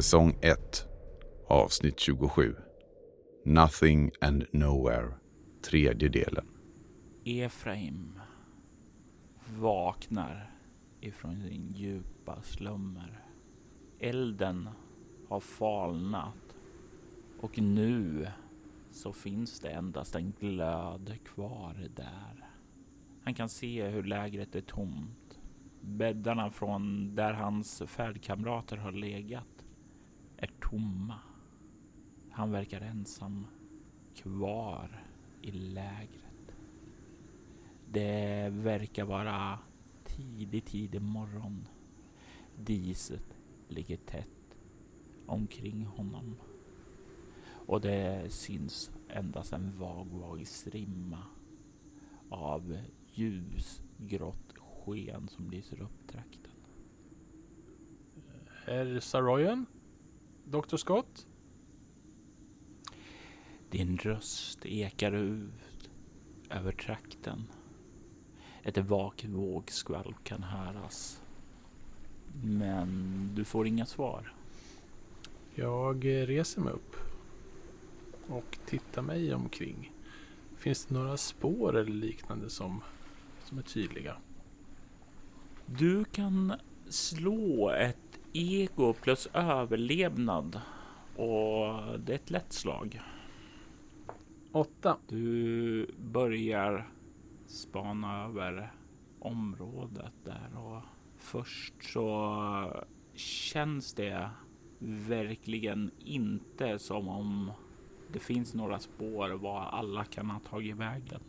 Säsong 1 Avsnitt 27 Nothing and Nowhere Tredje delen Efraim vaknar ifrån sin djupa slummer. Elden har falnat och nu så finns det endast en glöd kvar där. Han kan se hur lägret är tomt. Bäddarna från där hans färdkamrater har legat är tomma. Han verkar ensam kvar i lägret. Det verkar vara tidig, tidig morgon. Diset ligger tätt omkring honom. Och det syns endast en vag, vag strimma av ljusgrått sken som lyser upp trakten. Herr Saroyan? Dr Scott? Din röst ekar ut över trakten. Ett vagt vågskvalp kan höras. Men du får inga svar. Jag reser mig upp och tittar mig omkring. Finns det några spår eller liknande som, som är tydliga? Du kan slå ett ego plus överlevnad och det är ett lätt slag. Åtta. Du börjar spana över området där och först så känns det verkligen inte som om det finns några spår var alla kan ha tagit vägen.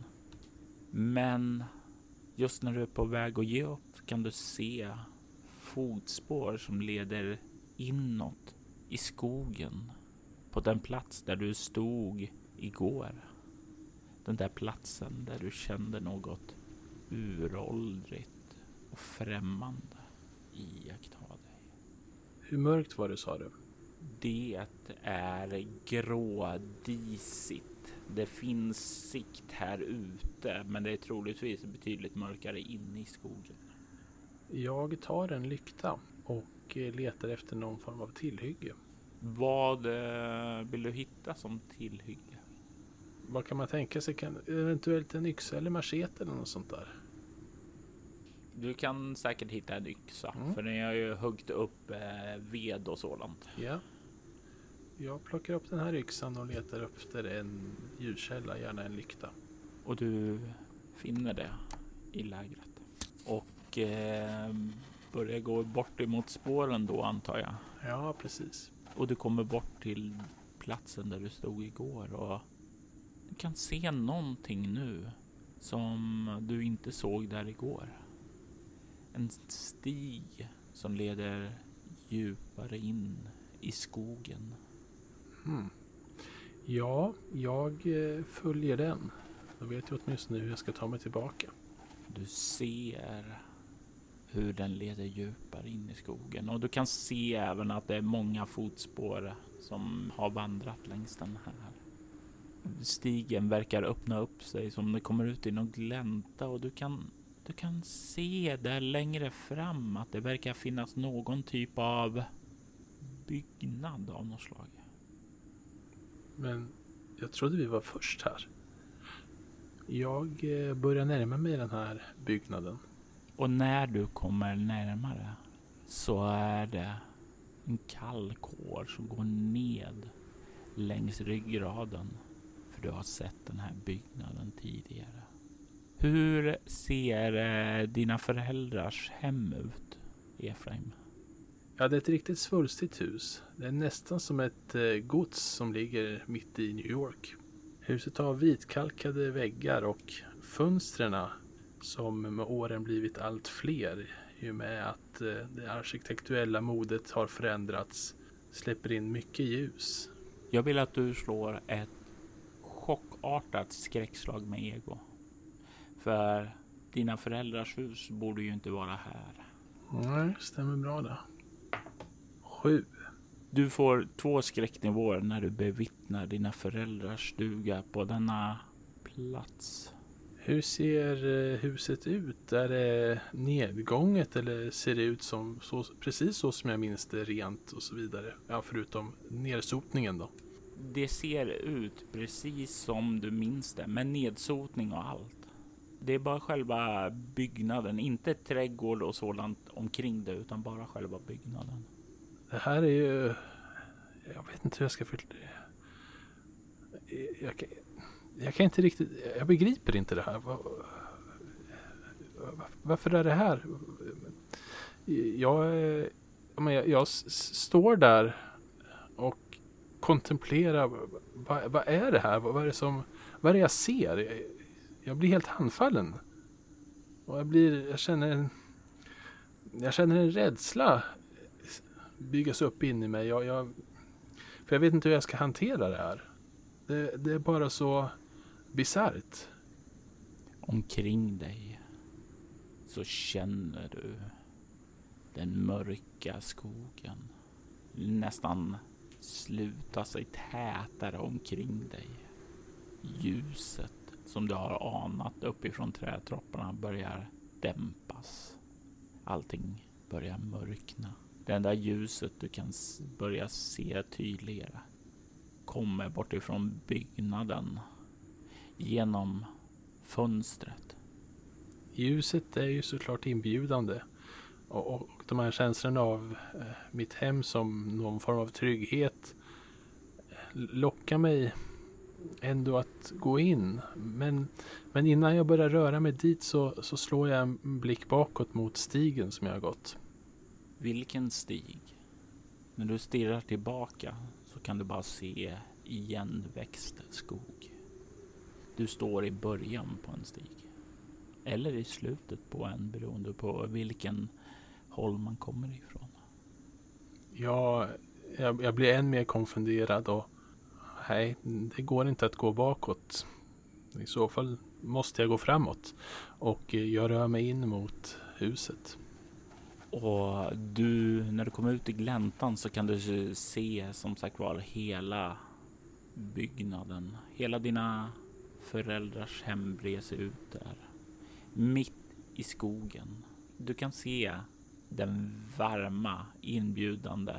Men just när du är på väg att ge upp kan du se fotspår som leder inåt i skogen på den plats där du stod igår. Den där platsen där du kände något uråldrigt och främmande iaktta dig. Hur mörkt var det sa du? Det är grådisigt. Det finns sikt här ute, men det är troligtvis betydligt mörkare inne i skogen. Jag tar en lykta och letar efter någon form av tillhygge. Vad eh, vill du hitta som tillhygge? Vad kan man tänka sig? Kan, eventuellt en yxa eller machete eller något sånt där? Du kan säkert hitta en yxa, Mm. för ni har ju huggit upp eh, ved och sådant. Ja. Jag plockar upp den här yxan och letar efter en ljuskälla, gärna en lykta. Och du finner det i lägret. Och eh, börjar gå bort emot spåren då antar jag. Ja, precis. Och du kommer bort till platsen där du stod igår och du kan se någonting nu som du inte såg där igår. En stig som leder djupare in i skogen. Hmm. Ja, jag eh, följer den. Då vet jag åtminstone hur jag ska ta mig tillbaka. Du ser hur den leder djupare in i skogen och du kan se även att det är många fotspår som har vandrat längs den här. Stigen verkar öppna upp sig som det kommer ut i någon glänta och du kan, du kan se där längre fram att det verkar finnas någon typ av byggnad av något slag. Men jag trodde vi var först här. Jag eh, börjar närma mig den här byggnaden. Och när du kommer närmare så är det en kall kår som går ned längs ryggraden. För du har sett den här byggnaden tidigare. Hur ser eh, dina föräldrars hem ut, Efraim? Ja, det är ett riktigt svulstigt hus. Det är nästan som ett eh, gods som ligger mitt i New York. Huset har vitkalkade väggar och fönstren som med åren blivit allt fler i och med att eh, det arkitektuella modet har förändrats släpper in mycket ljus. Jag vill att du slår ett chockartat skräckslag med ego. För dina föräldrars hus borde ju inte vara här. Nej, stämmer bra det. Sju. Du får två skräcknivåer när du bevittnar dina föräldrars stuga på denna plats. Hur ser eh, huset ut? Är det nedgånget eller ser det ut som så, precis så som jag minns det rent och så vidare? Ja, förutom nedsotningen då. Det ser ut precis som du minns det med nedsotning och allt. Det är bara själva byggnaden, inte trädgård och sådant omkring det, utan bara själva byggnaden. Det här är ju... Jag vet inte hur jag ska förklara. Jag, kan, jag kan inte riktigt... Jag begriper inte det här. Varför är det här? Jag, jag, jag står där och kontemplerar. Vad, vad, är det här? Vad är det som... Vad är det jag ser? Jag, jag blir helt handfallen. Och jag blir... Jag känner... Jag känner en rädsla byggas upp in i mig. Jag, jag, för jag vet inte hur jag ska hantera det här. Det, det är bara så bisarrt. Omkring dig så känner du den mörka skogen nästan sluta sig tätare omkring dig. Ljuset som du har anat uppifrån trädtropparna börjar dämpas. Allting börjar mörkna. Det enda ljuset du kan börja se tydligare kommer bortifrån byggnaden genom fönstret. Ljuset är ju såklart inbjudande och, och de här känslorna av eh, mitt hem som någon form av trygghet eh, lockar mig ändå att gå in. Men, men innan jag börjar röra mig dit så, så slår jag en blick bakåt mot stigen som jag har gått. Vilken stig? När du stirrar tillbaka så kan du bara se igenväxt skog. Du står i början på en stig. Eller i slutet på en beroende på vilken håll man kommer ifrån. Ja, jag, jag blir än mer konfunderad och nej, det går inte att gå bakåt. I så fall måste jag gå framåt och jag rör mig in mot huset. Och du, när du kommer ut i gläntan så kan du se som sagt var hela byggnaden. Hela dina föräldrars hem sig ut där. Mitt i skogen. Du kan se den varma, inbjudande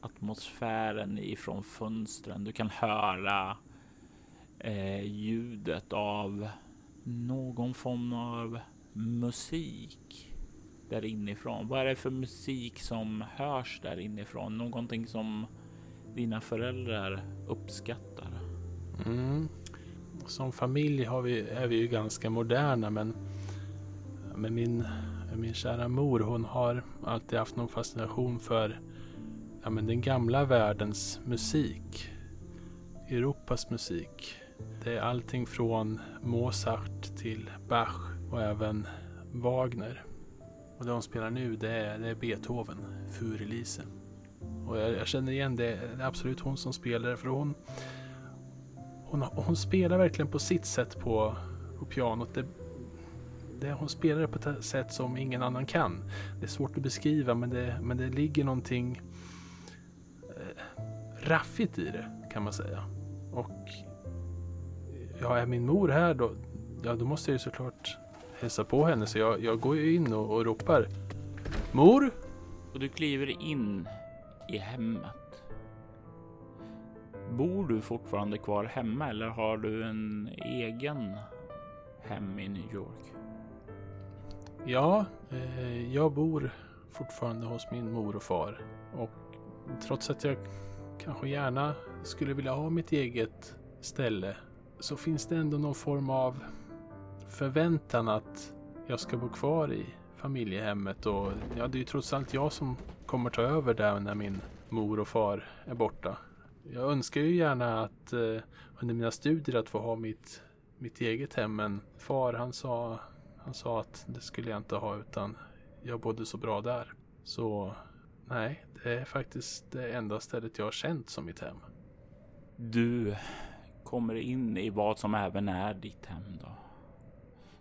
atmosfären ifrån fönstren. Du kan höra eh, ljudet av någon form av musik där inifrån? Vad är det för musik som hörs där inifrån? Någonting som dina föräldrar uppskattar? Mm. Som familj har vi, är vi ju ganska moderna men, men min, min kära mor hon har alltid haft någon fascination för ja, men den gamla världens musik. Europas musik. Det är allting från Mozart till Bach och även Wagner. Och det hon spelar nu det är, det är Beethoven, Furelise. Och jag, jag, känner igen det, det är absolut hon som spelar för hon, hon, hon spelar verkligen på sitt sätt på, på pianot. Det, det, hon spelar det på ett sätt som ingen annan kan. Det är svårt att beskriva men det, men det ligger någonting eh, raffigt i det kan man säga. Och eh, ja, är min mor här då, ja då måste jag ju såklart hälsa på henne så jag, jag går ju in och, och ropar Mor! Och du kliver in i hemmet. Bor du fortfarande kvar hemma eller har du en egen hem i New York? Ja, eh, jag bor fortfarande hos min mor och far. Och trots att jag kanske gärna skulle vilja ha mitt eget ställe så finns det ändå någon form av förväntan att jag ska bo kvar i familjehemmet och ja, det är ju trots allt jag som kommer ta över där när min mor och far är borta. Jag önskar ju gärna att eh, under mina studier att få ha mitt, mitt eget hem men far han sa, han sa att det skulle jag inte ha utan jag bodde så bra där. Så nej, det är faktiskt det enda stället jag har känt som mitt hem. Du kommer in i vad som även är ditt hem då.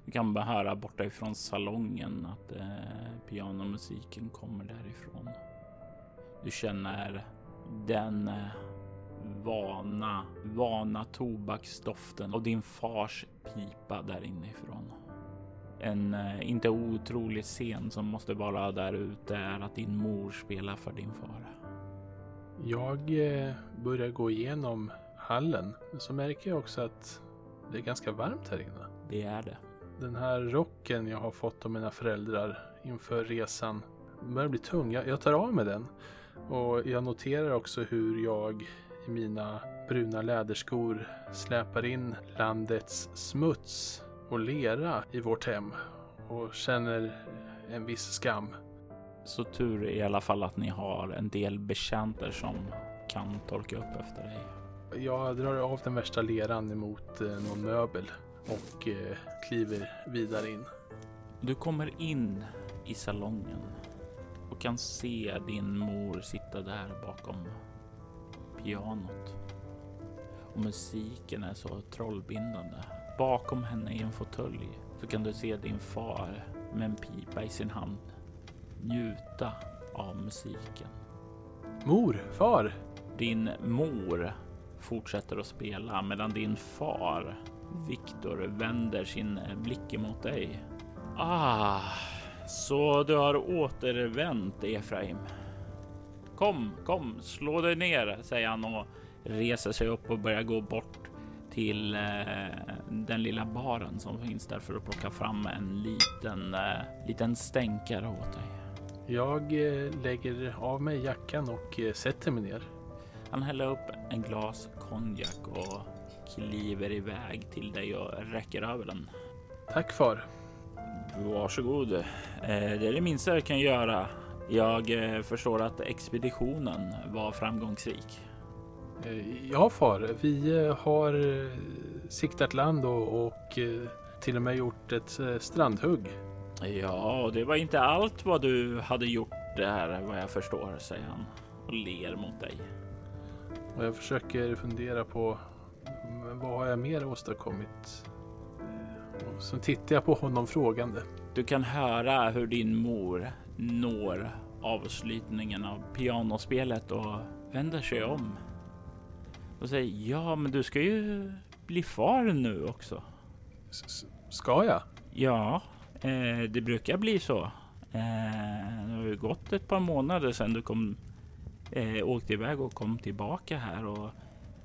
Du kan bara höra borta ifrån salongen att eh, pianomusiken kommer därifrån. Du känner den eh, vana, vana tobaksdoften och din fars pipa där inifrån. En eh, inte otrolig scen som måste vara där ute är att din mor spelar för din far. Jag eh, börjar gå igenom hallen. Så märker jag också att det är ganska varmt här inne. Det är det. Den här rocken jag har fått av mina föräldrar inför resan börjar bli tung. Jag, jag tar av mig den. Och jag noterar också hur jag i mina bruna läderskor släpar in landets smuts och lera i vårt hem och känner en viss skam. Så tur i alla fall att ni har en del betjänter som kan torka upp efter dig. Jag drar av den värsta leran emot eh, någon möbel och eh, kliver vidare in. Du kommer in i salongen och kan se din mor sitta där bakom pianot. Och musiken är så trollbindande. Bakom henne i en fåtölj så kan du se din far med en pipa i sin hand njuta av musiken. Mor, far, Din mor fortsätter att spela medan din far Viktor vänder sin blick emot dig. Ah, så du har återvänt Efraim. Kom, kom, slå dig ner, säger han och reser sig upp och börjar gå bort till eh, den lilla baren som finns där för att plocka fram en liten, eh, liten stänkare åt dig. jag eh, lägger av mig jackan och eh, sätter mig ner. Han häller upp en glas konjak och kliver iväg till dig och räcker över den. Tack far. Varsågod. Eh, det är det minsta jag kan göra. Jag eh, förstår att expeditionen var framgångsrik. Eh, Ja far, vi eh, har siktat land och, och till och med gjort ett strandhugg. Ja, det var inte allt vad du hade gjort där vad jag förstår, säger han och ler mot dig. Och jag försöker fundera på mm, vad har jag mer åstadkommit? Och så tittar jag på honom frågande. Du kan höra hur din mor når avslutningen av pianospelet och vänder sig om och säger ja, men du ska ju bli far nu också. S- Ska jag? Ja, eh, det brukar bli så. Eh, det har ju gått ett par månader sedan du kom, eh, åkte iväg och kom tillbaka här och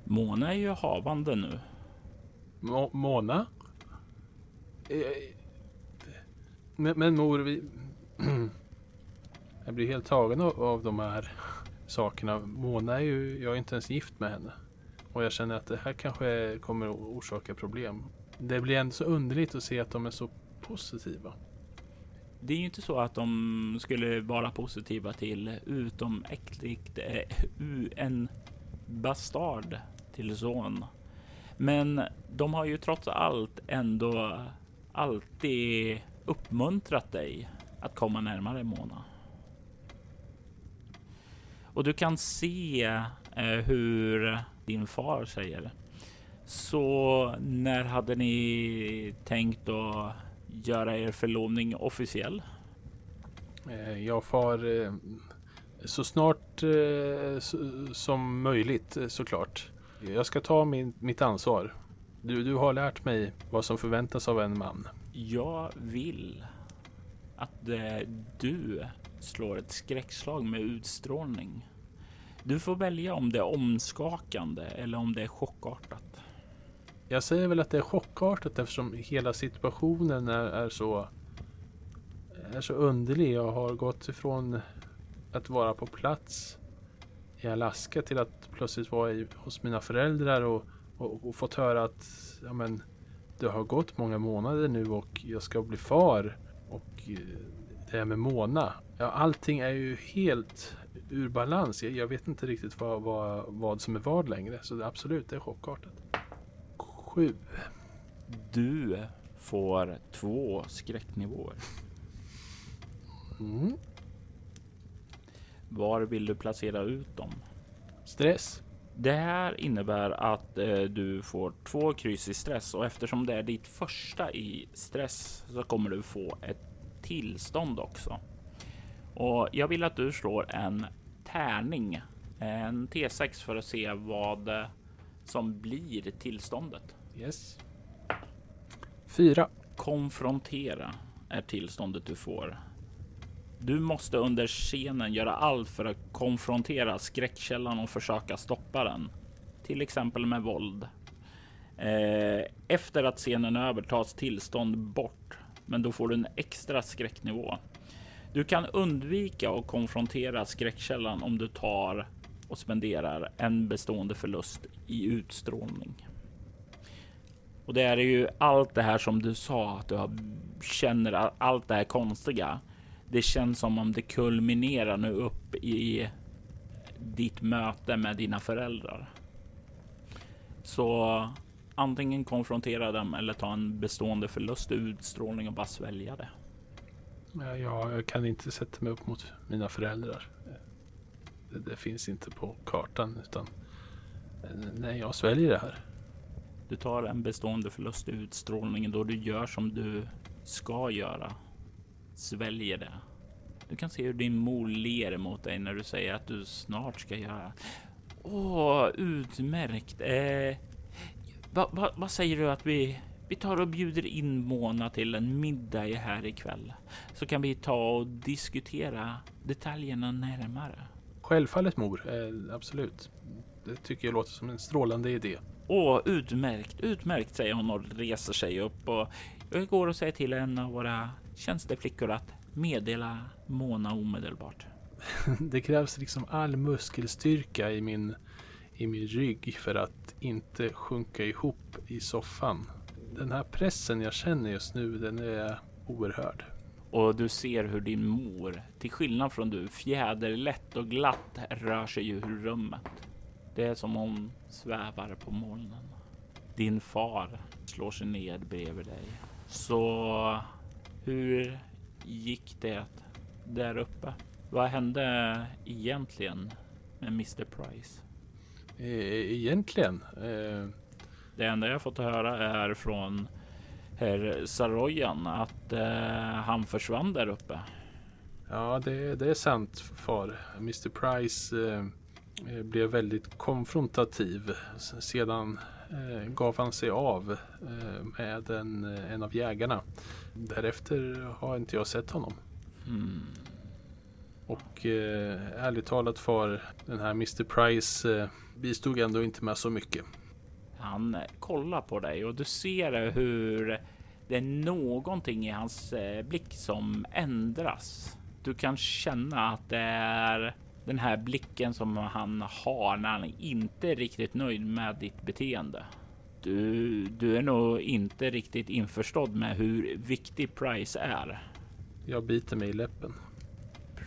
Mona är ju havande nu. Mo- Mona? Eh, Men, men mor, vi... Jag blir helt tagen av, av de här sakerna. Mona är ju, jag är inte ens gift med henne. Och jag känner att det här kanske kommer att orsaka problem. Det blir ändå så underligt att se att de är så positiva. Det är ju inte så att de skulle vara positiva till utomäktigt eh, en bastard till son. Men de har ju trots allt ändå alltid uppmuntrat dig att komma närmare Mona. Och du kan se eh, hur din far säger. Så när hade ni tänkt att göra er förlovning officiell? Eh, Jag far eh, så snart eh, som möjligt såklart. Jag ska ta min, mitt ansvar. Du, du har lärt mig vad som förväntas av en man. Jag vill att eh, du slår ett skräckslag med utstrålning. Du får välja om det är omskakande eller om det är chockartat. Jag säger väl att det är chockartat eftersom hela situationen är, är så är så underlig. Jag har gått ifrån att vara på plats i Alaska till att plötsligt vara i, hos mina föräldrar och, och, och fått höra att ja, men, det har gått många månader nu och jag ska bli far. Och eh, det är med Mona. Ja, allting är ju helt ur balans. Jag, jag vet inte riktigt vad, vad, vad som är vad längre. Så det, absolut, det är chockartat. Sju. Du får två skräcknivåer. Mm. Var vill du placera ut dem? Stress. Det här innebär att eh, du får två kryss i stress och eftersom det är ditt första i stress så kommer du få ett tillstånd också. Och jag vill att du slår en tärning, en T6 för att se vad eh, som blir tillståndet. Yes. Fyra. Konfrontera är tillståndet du får. Du måste under scenen göra allt för att konfrontera skräckkällan och försöka stoppa den. Till exempel med våld. Eh, efter att scenen är över tas tillstånd bort, men då får du en extra skräcknivå. Du kan undvika att konfrontera skräckkällan om du tar och spenderar en bestående förlust i utstrålning. Och det är ju allt det här som du sa att du känner allt det här konstiga. Det känns som om det kulminerar nu upp i ditt möte med dina föräldrar. Så antingen konfrontera dem eller ta en bestående förlust i utstrålning och bara svälja det. Ja, jag kan inte sätta mig upp mot mina föräldrar. Det, det finns inte på kartan utan nej, jag sväljer det här. Du tar en bestående förlust i utstrålningen då du gör som du ska göra. Sväljer det. Du kan se hur din mor ler mot dig när du säger att du snart ska göra. Åh, utmärkt. Eh, vad va, va säger du att vi vi tar och bjuder in Mona till en middag här ikväll så kan vi ta och diskutera detaljerna närmare. Självfallet mor, eh, absolut. Det tycker jag låter som en strålande idé. Åh, utmärkt, utmärkt, säger hon och reser sig upp och jag går och säger till en av våra tjänsteflickor att meddela Mona omedelbart. det krävs liksom all muskelstyrka i min, i min rygg för att inte sjunka ihop i soffan. Den här pressen jag känner just nu, den är oerhörd. Och du ser hur din mor, till skillnad från du, fjäderlätt och glatt rör sig ur rummet. Det är som om hon svävar på molnen. Din far slår sig ned bredvid dig. Så hur gick det där uppe? Vad hände egentligen med Mr Price? E egentligen? Eh... Det enda jag fått höra är från herr Saroyan att eh, han försvann där uppe. Ja, det, det är sant far. Mr Price eh, blev väldigt konfrontativ. Sedan eh, gav han sig av eh, med en, en av jägarna. Därefter har inte jag sett honom. Mm. Och eh, ärligt talat far, den här Mr Price eh, bistod ändå inte med så mycket. Han kollar på dig och du ser hur det är någonting i hans eh, blick som ändras. Du kan känna att det är den här blicken som han har när han inte är riktigt nöjd med ditt beteende. Du, du är nog inte riktigt införstådd med hur viktig Price är. Jag biter mig i läppen.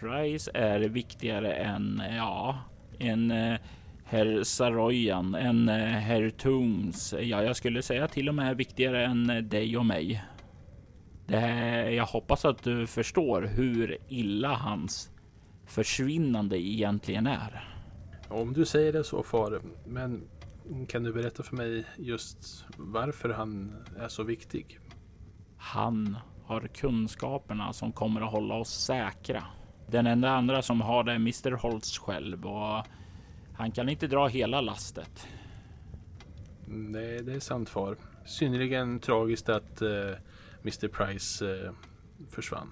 Price är viktigare än, ja, en eh, herr Saroyan, en eh, herr Tooms. Ja, jag skulle säga till och med viktigare än eh, dig och mig. Det, jag hoppas att du förstår hur illa hans försvinnande egentligen är. Om du säger det så far, men kan du berätta för mig just varför han är så viktig? Han har kunskaperna som kommer att hålla oss säkra. Den enda andra som har det är Mr Holtz själv och han kan inte dra hela lastet. Nej, det är sant far. Synnerligen tragiskt att eh, Mr Price uh, försvann.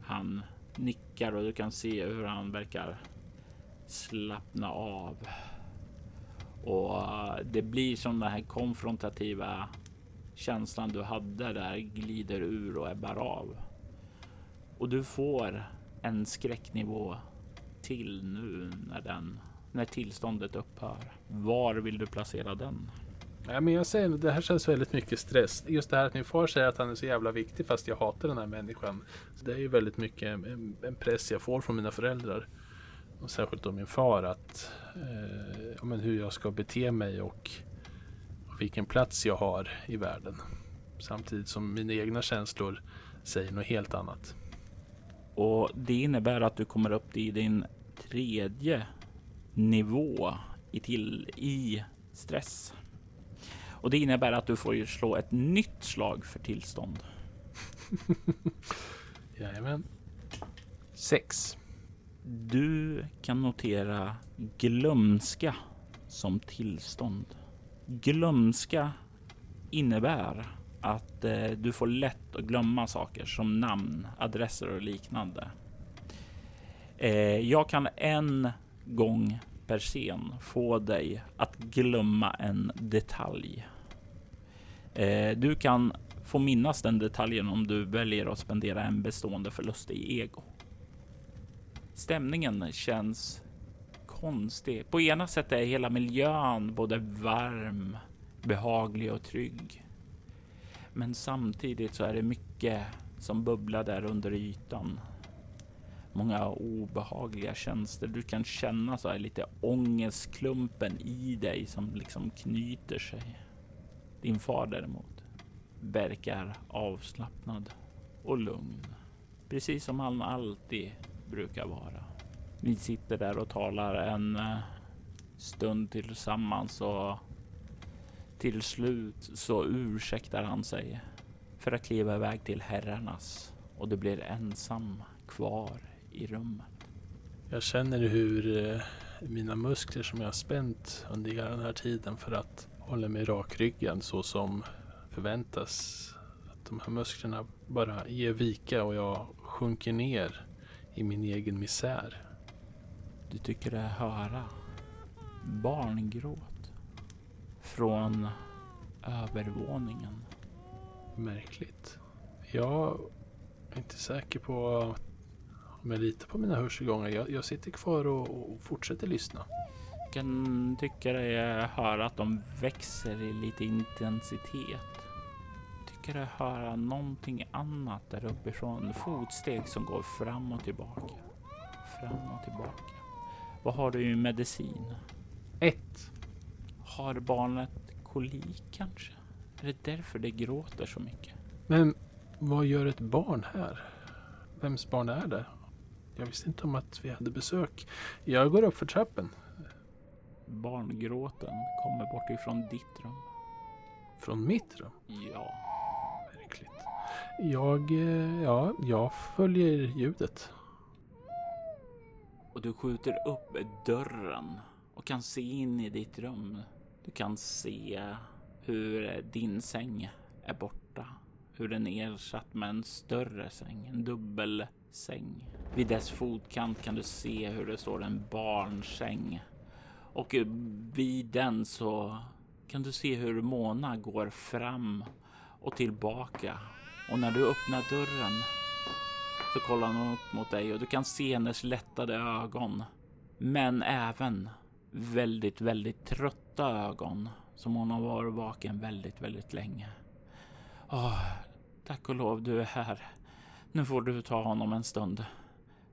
Han nickar och du kan se hur han verkar slappna av. Och uh, det blir som den här konfrontativa känslan du hade där glider ur och ebbar av. Och du får en skräcknivå till nu när den när tillståndet upphör. Var vill du placera den? Ja, men jag säger det här känns väldigt mycket stress. Just det här att min far säger att han är så jävla viktig fast jag hatar den här människan. Så det är ju väldigt mycket en, en press jag får från mina föräldrar. Och särskilt då min far att eh, ja, men hur jag ska bete mig och, och vilken plats jag har i världen. Samtidigt som mina egna känslor säger något helt annat. Och det innebär att du kommer upp i din tredje nivå i, till, i stress. Och det innebär att du får slå ett nytt slag för tillstånd. Jajamän. Sex. Du kan notera glömska som tillstånd. Glömska innebär att eh, du får lätt att glömma saker som namn, adresser och liknande. Eh, jag kan en gång per scen få dig att glömma en detalj. Eh, du kan få minnas den detaljen om du väljer att spendera en bestående förlust i ego. Stämningen känns konstig. På ena sättet är hela miljön både varm, behaglig och trygg. Men samtidigt så är det mycket som bubblar där under ytan. Många obehagliga känslor. Du kan känna så här lite ångestklumpen i dig som liksom knyter sig. Din far däremot verkar avslappnad och lugn. Precis som han alltid brukar vara. Ni sitter där och talar en eh, stund tillsammans och till slut så ursäktar han sig för att kliva iväg till herrarnas och det blir ensam kvar i rummet. Jag känner hur eh, mina muskler som jag har spänt under hela den här tiden för att hålla mig rakryggad så som förväntas. Att de här musklerna bara ger vika och jag sjunker ner i min egen misär. Du tycker dig höra barngråt från övervåningen. Märkligt. Jag är inte säker på om jag litar på mina hörselgångar. Jag, jag sitter kvar och, och fortsätter lyssna. Jag kan tycka dig höra att de växer i lite intensitet. Tycker dig höra någonting annat där uppifrån. Fotsteg som går fram och tillbaka. Fram och tillbaka. Vad har du i medicin? Ett. Har barnet kolik kanske? Är det därför det gråter så mycket? Men vad gör ett barn här? Vems barn är det? Jag visste inte om att vi hade besök. Jag går upp för trappen. Barngråten kommer bort ifrån ditt rum. Från mitt rum? Ja. Märkligt. Jag, eh, ja, jag följer ljudet. Och du skjuter upp dörren och kan se in i ditt rum. Du kan se hur din säng är borta. Hur den är ersatt med en större säng, en dubbelsäng. Vid dess fotkant kan du se hur det står en barnsäng. Och vid den så kan du se hur Mona går fram och tillbaka. Och när du öppnar dörren så kollar hon upp mot dig och du kan se hennes lättade ögon. Men även väldigt, väldigt trötta ögon som hon har varit vaken väldigt, väldigt länge. Åh, tack och lov du är här. Nu får du ta honom en stund.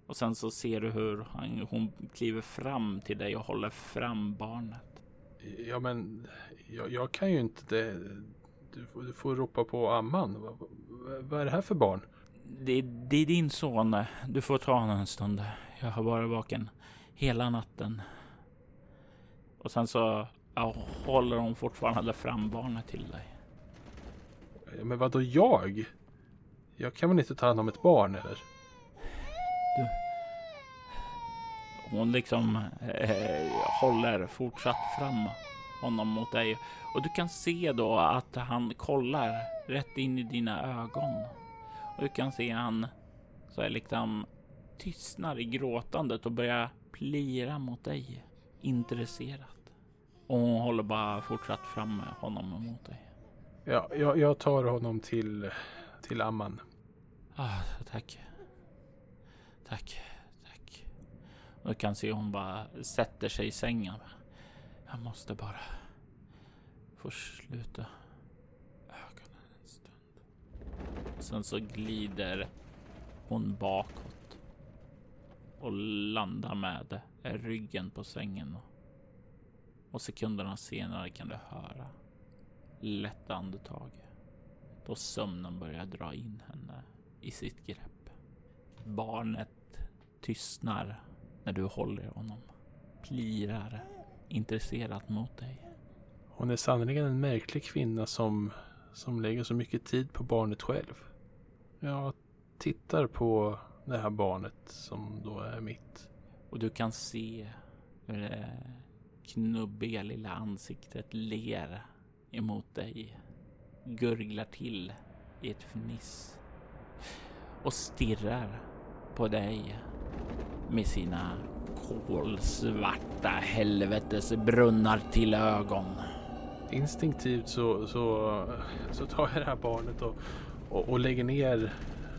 Och sen så ser du hur han, hon kliver fram till dig och håller fram barnet. Ja, men jag, jag kan ju inte det. Du, får- du får ropa på amman. Vad, vad, är det här för barn? Det, det är din son. Du får ta honom en stund. Jag har varit vaken hela natten. Och sen så ja, håller hon fortfarande fram barnet till dig. Ja, men vad då jag? Jag kan väl inte ta hand om ett barn eller? Hon liksom eh, håller fortsatt fram honom mot dig och du kan se då att han kollar rätt in i dina ögon. Och du kan se han så är liksom tystnar i gråtandet och börjar plira mot dig intresserat. Och hon håller bara fortsatt fram med honom mot dig. Ja, jag, jag tar honom till, till amman. Ah, tack. Tack, tack. Och du kan se hon bara sätter sig i sängen. Jag måste bara får sluta ögonen en stund. Sen så glider hon bakåt och landar med ryggen på sängen. Och sekunderna senare kan du höra lätta andetag då sömnen börjar dra in henne i sitt grepp. Barnet tystnar när du håller honom, plirar intresserat mot dig. Hon är sannerligen en märklig kvinna som, som lägger så mycket tid på barnet själv. Jag tittar på det här barnet som då är mitt. Och du kan se hur det knubbiga lilla ansiktet ler emot dig. Gurglar till i ett fniss. Och stirrar på dig med sina kolsvarta helvetesbrunnar till ögon. Instinktivt så, så, så tar jag det här barnet och, och, och lägger, ner,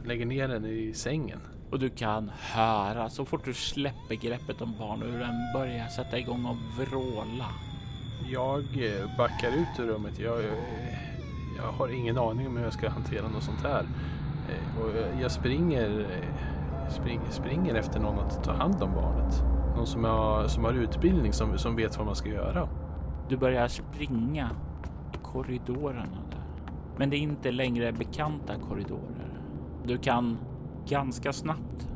lägger ner den i sängen. Och du kan höra så fort du släpper greppet om barnet hur den börjar sätta igång och vråla. Jag eh, backar ut ur rummet. Jag, jag, jag har ingen aning om hur jag ska hantera något sånt här. Eh, och jag springer, eh, spring, springer efter någon att ta hand om barnet. Någon som har, som har utbildning, som, som vet vad man ska göra. Du börjar springa i korridorerna där. Men det är inte längre bekanta korridorer. Du kan ganska snabbt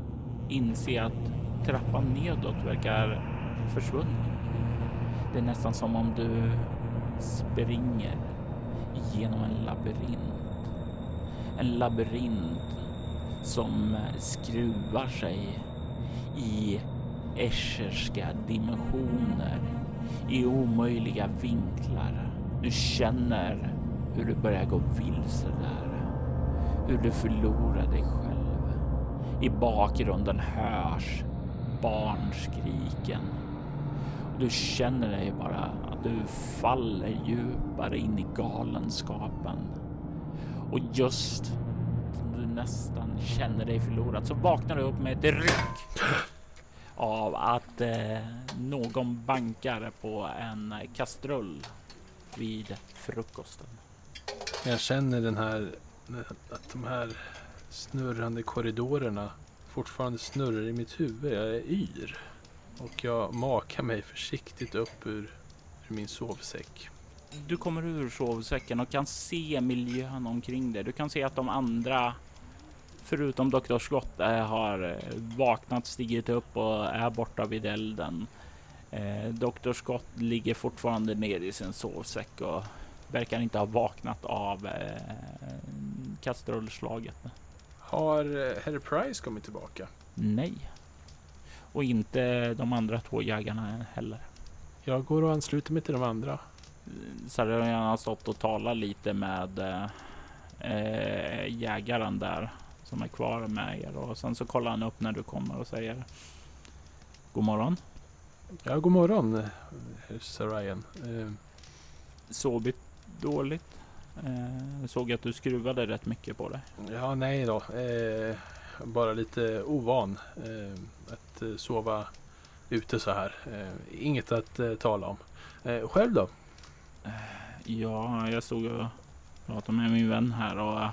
inse att trappan nedåt verkar försvunnen. Det är nästan som om du springer genom en labyrint. En labyrint som skruvar sig i escherska dimensioner, i omöjliga vinklar. Du känner hur du börjar gå vilse där, hur du förlorar dig själv. I bakgrunden hörs barnskriken. Du känner dig bara att du faller djupare in i galenskapen. Och just som du nästan känner dig förlorad så vaknar du upp med ett ryck av att eh, någon bankar på en kastrull vid frukosten. Jag känner den här, att de här snurrande korridorerna fortfarande snurrar i mitt huvud. Jag är yr. Och jag makar mig försiktigt upp ur, ur min sovsäck. Du kommer ur sovsäcken och kan se miljön omkring dig. Du kan se att de andra, förutom Dr. Scott, eh, har eh, vaknat, stigit upp och är borta vid elden. Eh, Dr. Scott ligger fortfarande nere i sin sovsäck och verkar inte ha vaknat av eh, kastrullslaget. Har eh, Herr Price kommit tillbaka? Nej. Och inte de andra två jägarna heller. Jag går och ansluter mig till de andra. Saröjan har stått och talat lite med eh, jägaren där som är kvar med er och sen så kollar han upp när du kommer och säger God morgon. Ja, god morgon, eh, Sarayan. Eh, Sovit dåligt? Eh, såg att du skruvade rätt mycket på det. ja, nej då. Eh, bara lite ovan eh, att sova ute så här. Inget att tala om. Själv då? Ja, jag stod och pratade med min vän här och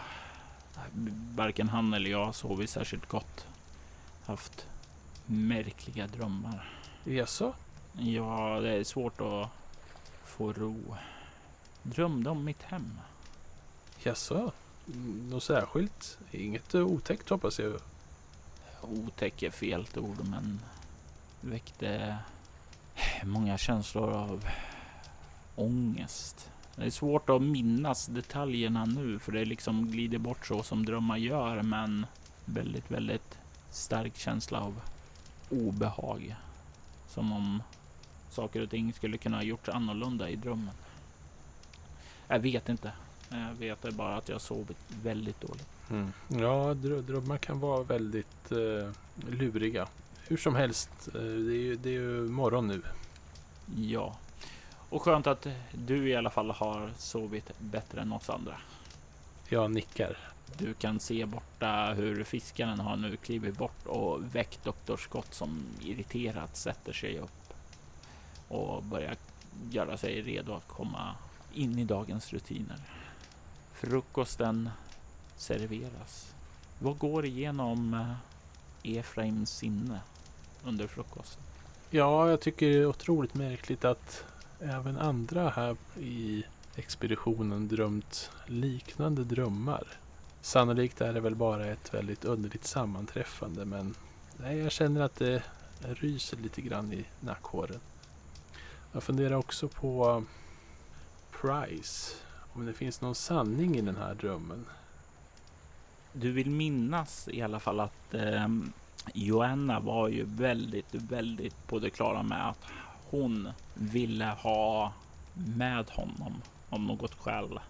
varken han eller jag har sovit särskilt gott. Haft märkliga drömmar. Jaså? Ja, det är svårt att få ro. Drömde om mitt hem. Jaså? Något särskilt? Inget eh, otäckt hoppas jag. Otäck är fel ord, men väckte många känslor av ångest. Det är svårt att minnas detaljerna nu, för det liksom glider bort så som drömmar gör, men väldigt, väldigt stark känsla av obehag. Som om saker och ting skulle kunna ha gjorts annorlunda i drömmen. Jag vet inte. Jag vet bara att jag sovit väldigt dåligt. Mm. Ja, drö- drömmar kan vara väldigt eh, luriga. Hur som helst, eh, det, är ju, det är ju morgon nu. Ja, och skönt att du i alla fall har sovit bättre än oss andra. Jag nickar. Du kan se borta hur fiskaren har nu klivit bort och väckt Dr. Scott som irriterat sätter sig upp och börjar göra sig redo att komma in i dagens rutiner. Frukosten serveras. Vad går igenom eh, Efraims sinne under frukosten? Ja, jag tycker det är otroligt märkligt att även andra här i expeditionen drömt liknande drömmar. Sannolikt är det väl bara ett väldigt underligt sammanträffande men nej, jag känner att det ryser lite grann i nackhåren. Jag funderar också på eh, Price. Om det finns någon sanning i den här drömmen. Du vill minnas i alla fall att eh, Joanna var ju väldigt, väldigt på det klara med att hon ville ha med honom om något skäl.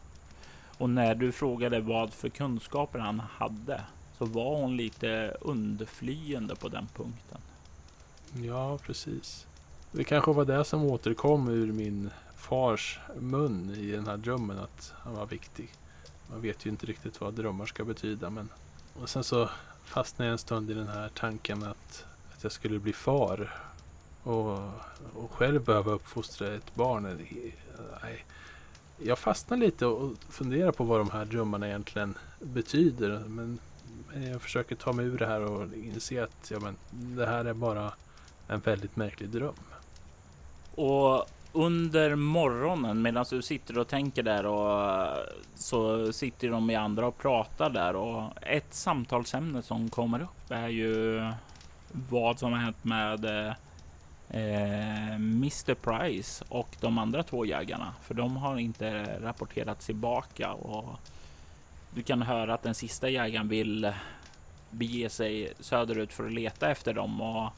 Och när du frågade vad för kunskaper han hade så var hon lite undflyende på den punkten. Ja, precis. Det kanske var det som återkom ur min fars mun i den här drömmen att han var viktig. Man vet ju inte riktigt vad drömmar ska betyda men och sen så fastnade jag en stund i den här tanken att, att jag skulle bli far och, och själv behöva uppfostra ett barn. Nej. Jag fastnar lite och funderar på vad de här drömmarna egentligen betyder. Men jag försöker ta mig ur det här och inse att ja, men, det här är bara en väldigt märklig dröm. Och under morgonen medan du sitter och tänker där och så sitter de i andra och pratar där och ett samtalsämne som kommer upp är ju vad som har hänt med eh, Mr Price och de andra två jägarna. För de har inte rapporterat tillbaka och du kan höra att den sista jägaren vill bege sig söderut för att leta efter dem och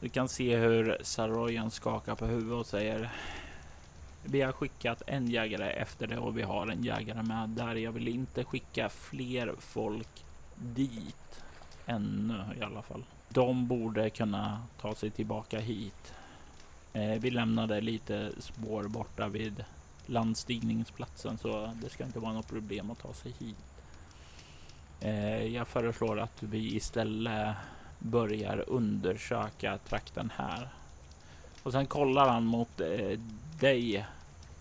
du kan se hur Saroyan skakar på huvudet och säger Vi har skickat en jägare efter det och vi har en jägare med där. Jag vill inte skicka fler folk dit ännu i alla fall. De borde kunna ta sig tillbaka hit. Eh, vi lämnade lite spår borta vid landstigningsplatsen så det ska inte vara något problem att ta sig hit. Eh, jag föreslår att vi istället börjar undersöka trakten här. Och sen kollar han mot eh, dig.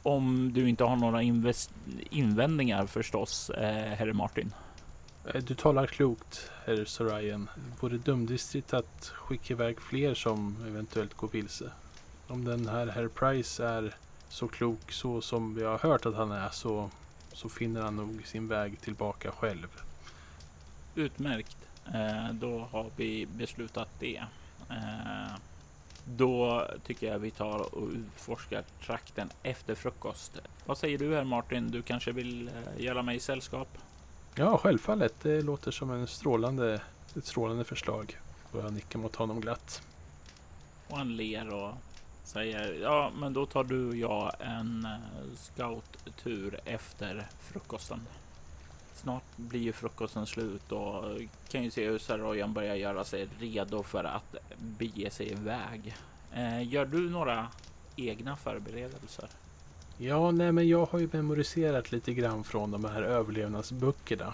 Om du inte har några invändningar förstås, eh, herr Martin. Eh, du talar klokt, herr Sorayan. Vore dumdristigt att skicka iväg fler som eventuellt går vilse. Om den här herr Price är så klok så som vi har hört att han är så, så finner han nog sin väg tillbaka själv. Utmärkt. Eh, då har vi beslutat det. Eh, då tycker jag vi tar och utforskar trakten efter frukost. Vad säger du här Martin? Du kanske vill eh, göra mig sällskap? Ja, självfallet. Det låter som en strålande, ett strålande förslag. Och jag nickar mot honom glatt. Och han ler och säger ja, men då tar du och jag en scouttur efter frukosten. Snart blir ju frukosten slut och kan ju se hur Saroyan börjar göra sig redo för att bege sig iväg. Eh, gör du några egna förberedelser? Ja, nej, men jag har ju memoriserat lite grann från de här överlevnadsböckerna.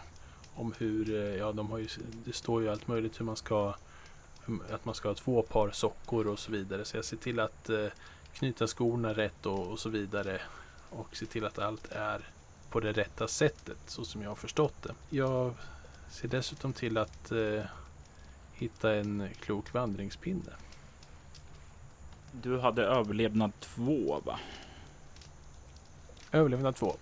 Om hur, eh, ja, de har ju, det står ju allt möjligt hur man ska, mm, att man ska ha två par sockor och så vidare. Så jag ser till att eh, knyta skorna rätt och, och så vidare. Och se till att allt är på det rätta sättet så som jag har förstått det. Jag ser dessutom till att eh, hitta en klok vandringspinne. Du hade överlevnad två va? Överlevnad två.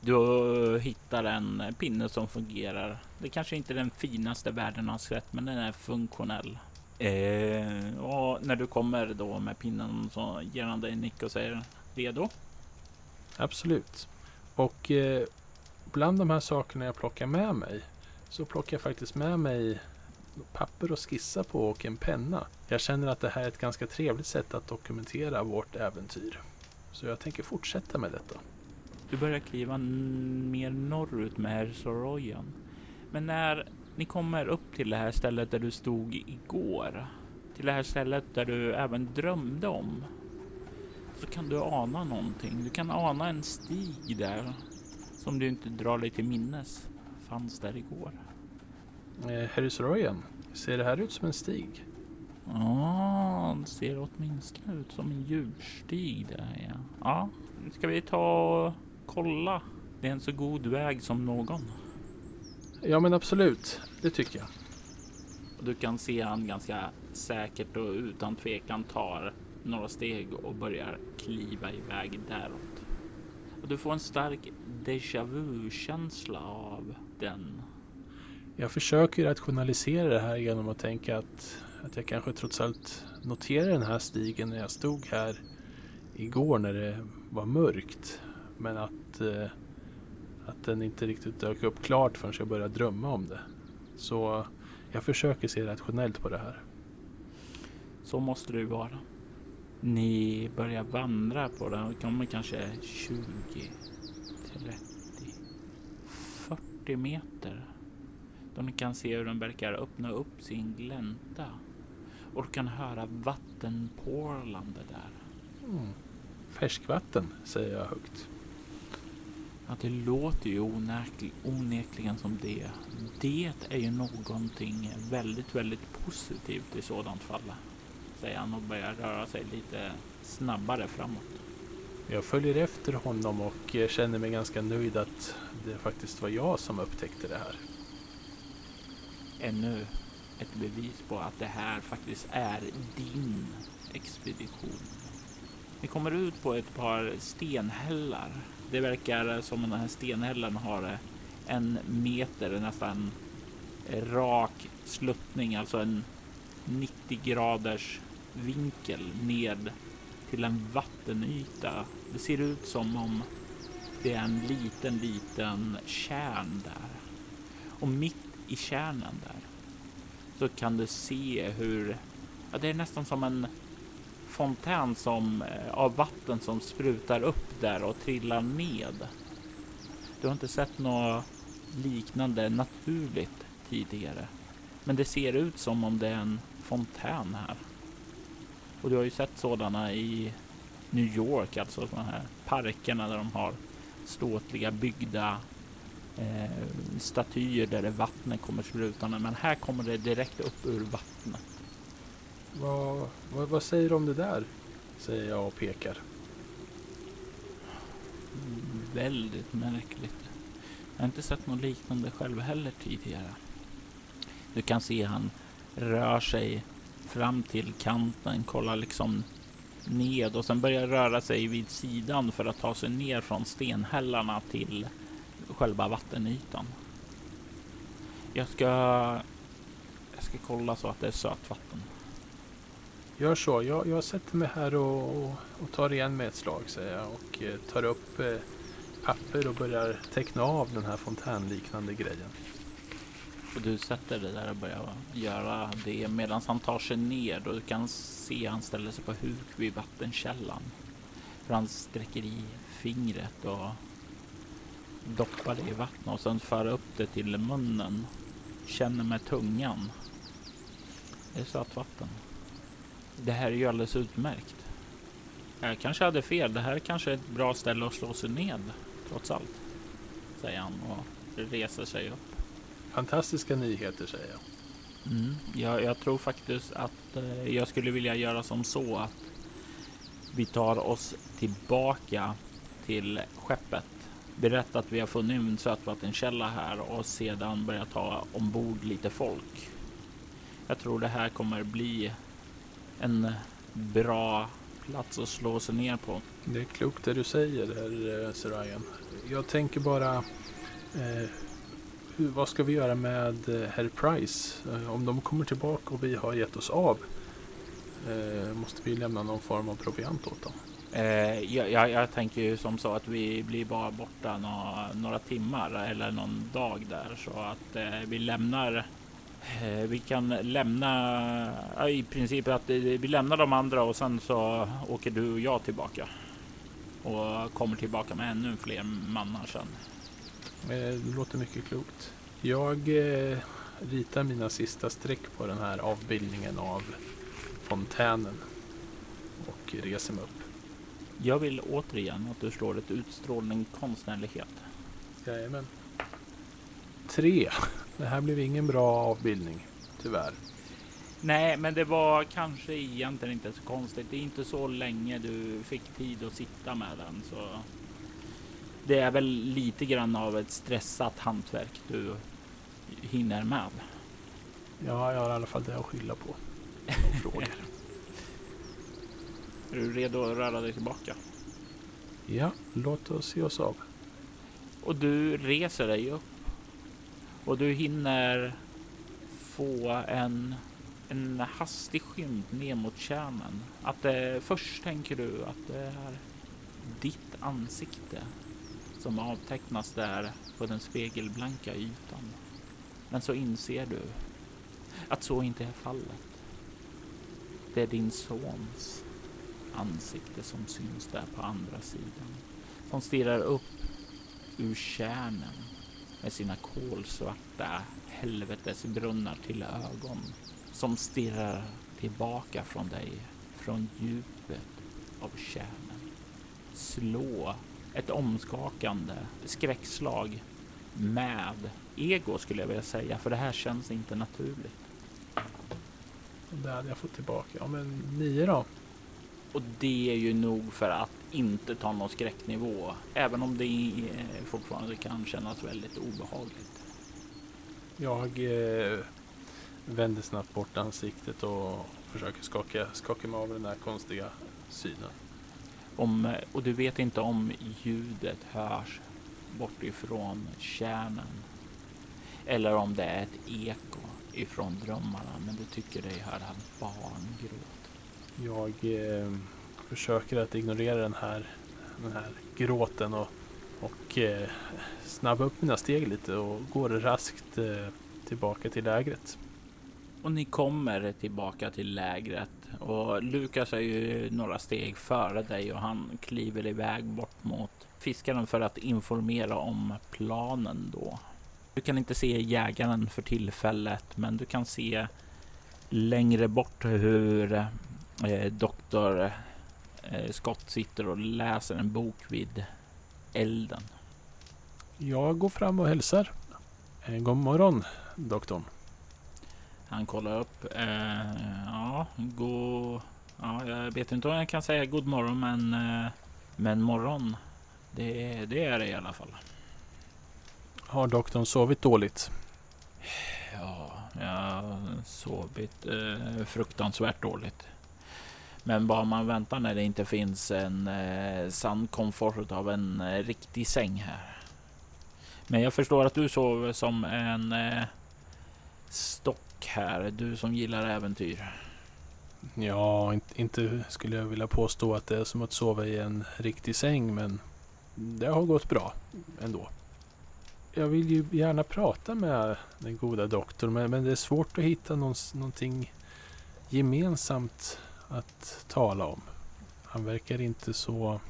Du hittar en pinne som fungerar. Det kanske inte är den finaste världen har sett, men den är funktionell. Eh, och när du kommer då med pinnen så ger han dig en nick och säger redo? Absolut. Och eh, bland de här sakerna jag plockar med mig så plockar jag faktiskt med mig papper att skissa på och en penna. Jag känner att det här är ett ganska trevligt sätt att dokumentera vårt äventyr. Så jag tänker fortsätta med detta. Du börjar kliva mer norrut med Soroyan. Men när ni kommer upp till det här stället där du stod igår, till det här stället där du även drömde om, så kan du ana någonting. Du kan ana en stig där som du inte drar dig till minnes fanns där igår. Eh, Harris Royan, ser det här ut som en stig? Ja, det ser åtminstone ut som en djurstig där ja. Ja, ska vi ta och kolla? Det är en så god väg som någon. Ja men absolut, det tycker jag. Du kan se han ganska säkert och utan tvekan tar några steg och börjar kliva iväg däråt. Och du får en stark déjà vu känsla av den. Jag försöker rationalisera det här genom att tänka att, att jag kanske trots allt noterade den här stigen när jag stod här igår när det var mörkt. Men att, eh, att den inte riktigt dök upp klart förrän jag började drömma om det. Så jag försöker se rationellt på det här. Så måste det ju vara. Ni börjar vandra på den kommer kanske 20, 30, 40 meter. Då ni kan se hur den verkar öppna upp sin glänta. Och kan höra vattenporlande där. Mm. Färskvatten, säger jag högt. Ja, det låter ju onekligen som det. Det är ju någonting väldigt, väldigt positivt i sådant fall. Säger han och börjar röra sig lite snabbare framåt. Jag följer efter honom och känner mig ganska nöjd att det faktiskt var jag som upptäckte det här. Ännu ett bevis på att det här faktiskt är din expedition. Vi kommer ut på ett par stenhällar. Det verkar som den här stenhällan har en meter nästan rak sluttning, alltså en 90 graders vinkel ned till en vattenyta. Det ser ut som om det är en liten, liten kärn där. Och mitt i kärnan där så kan du se hur ja, det är nästan som en fontän som, eh, av vatten som sprutar upp där och trillar ned. Du har inte sett något liknande naturligt tidigare. Men det ser ut som om det är en fontän här. Och du har ju sett sådana i New York, alltså sådana här parkerna där de har ståtliga byggda eh, statyer där det vattnet kommer sprutande. Men här kommer det direkt upp ur vattnet. Vad, vad, vad säger du om det där? Säger jag och pekar. Mm, väldigt märkligt. Jag har inte sett något liknande själv heller tidigare. Du kan se han rör sig fram till kanten, kollar liksom ned och sen börjar röra sig vid sidan för att ta sig ner från stenhällarna till själva vattenytan. Jag ska, jag ska kolla så att det är sötvatten. Gör så. Jag, jag sätter mig här och, och, och tar igen med ett slag säger jag och eh, tar upp eh, papper och börjar teckna av den här fontänliknande grejen. Och du sätter dig där och börjar göra det medan han tar sig ner och du kan se han ställer sig på huk vid vattenkällan. För han sträcker i fingret och doppar det i vattnet och sen för upp det till munnen. Känner med tungan. Det är sötvatten. Det här är ju alldeles utmärkt. Jag kanske hade fel. Det här kanske är ett bra ställe att slå sig ned trots allt. Säger han och reser sig upp. Fantastiska nyheter säger jag. Mm, jag, jag tror faktiskt att eh, jag skulle vilja göra som så att vi tar oss tillbaka till skeppet. Berätta att vi har funnit en sötvattenkälla här och sedan börja ta ombord lite folk. Jag tror det här kommer bli en bra plats att slå sig ner på. Det är klokt det du säger där eh, Sir Ryan. Jag tänker bara eh, vad ska vi göra med eh, Herr Price? Eh, om de kommer tillbaka och vi har gett oss av. Eh, måste vi lämna någon form av proviant åt dem? Eh, jag, jag, jag, tänker ju som så att vi blir bara borta några, några timmar eller någon dag där så att eh, vi lämnar. Eh, vi kan lämna i princip att vi lämnar de andra och sen så åker du och jag tillbaka och kommer tillbaka med ännu fler mannar sen. Det låter mycket klokt. Jag eh, ritar mina sista streck på den här avbildningen av fontänen och reser mig upp. Jag vill återigen att du slår ett utstrålning konstnärlighet. Jajamän. Tre. Det här blev ingen bra avbildning, tyvärr. Nej, men det var kanske egentligen inte så konstigt. Det är inte så länge du fick tid att sitta med den, så det är väl lite grann av ett stressat hantverk du hinner med. Ja, jag har i alla fall det att skylla på. frågor. är du redo att röra dig tillbaka? Ja, låt oss se oss av. Och du reser dig upp och du hinner få en, en hastig skymt ner mot kärnan. Att eh, först tänker du att det är ditt ansikte som avtecknas där på den spegelblanka ytan. Men så inser du att så inte är fallet. Det är din sons ansikte som syns där på andra sidan. Som stirrar upp ur kärnen med sina kolsvarta helvetesbrunnar till ögon. Som stirrar tillbaka från dig från djupet av kärnen. Slå ett omskakande skräckslag med ego skulle jag vilja säga, för det här känns inte naturligt. Det hade jag fått tillbaka. Ja, men nio då? Och det är ju nog för att inte ta någon skräcknivå, även om det fortfarande kan kännas väldigt obehagligt. Jag eh, vänder snabbt bort ansiktet och försöker skaka, skaka mig av den här konstiga synen. Om, och du vet inte om ljudet hörs bortifrån kärnan eller om det är ett eko ifrån drömmarna, men du tycker dig höra barngråt. Jag eh, försöker att ignorera den här, den här gråten och, och eh, snabba upp mina steg lite och går raskt eh, tillbaka till lägret. Och ni kommer tillbaka till lägret och Lukas är ju några steg före dig och han kliver iväg bort mot fiskaren för att informera om planen då. Du kan inte se jägaren för tillfället, men du kan se längre bort hur eh, doktor eh, Scott sitter och läser en bok vid elden. Jag går fram och hälsar. Eh, god morgon, doktorn. Han kollar upp. Eh, ja, god... Ja, jag vet inte om jag kan säga god morgon, men, eh, men morgon. Det, det är det i alla fall. Har doktorn sovit dåligt? Ja, jag har sovit eh, fruktansvärt dåligt. Men bara man väntar när det inte finns en eh, sann komfort av en eh, riktig säng här. Men jag förstår att du sover som en eh, stock här. Du som gillar äventyr. Ja, inte, inte skulle jag vilja påstå att det är som att sova i en riktig säng, men det har gått bra ändå. Jag vill ju gärna prata med den goda doktorn, men, men det är svårt att hitta någon, någonting gemensamt att tala om. Han verkar inte så,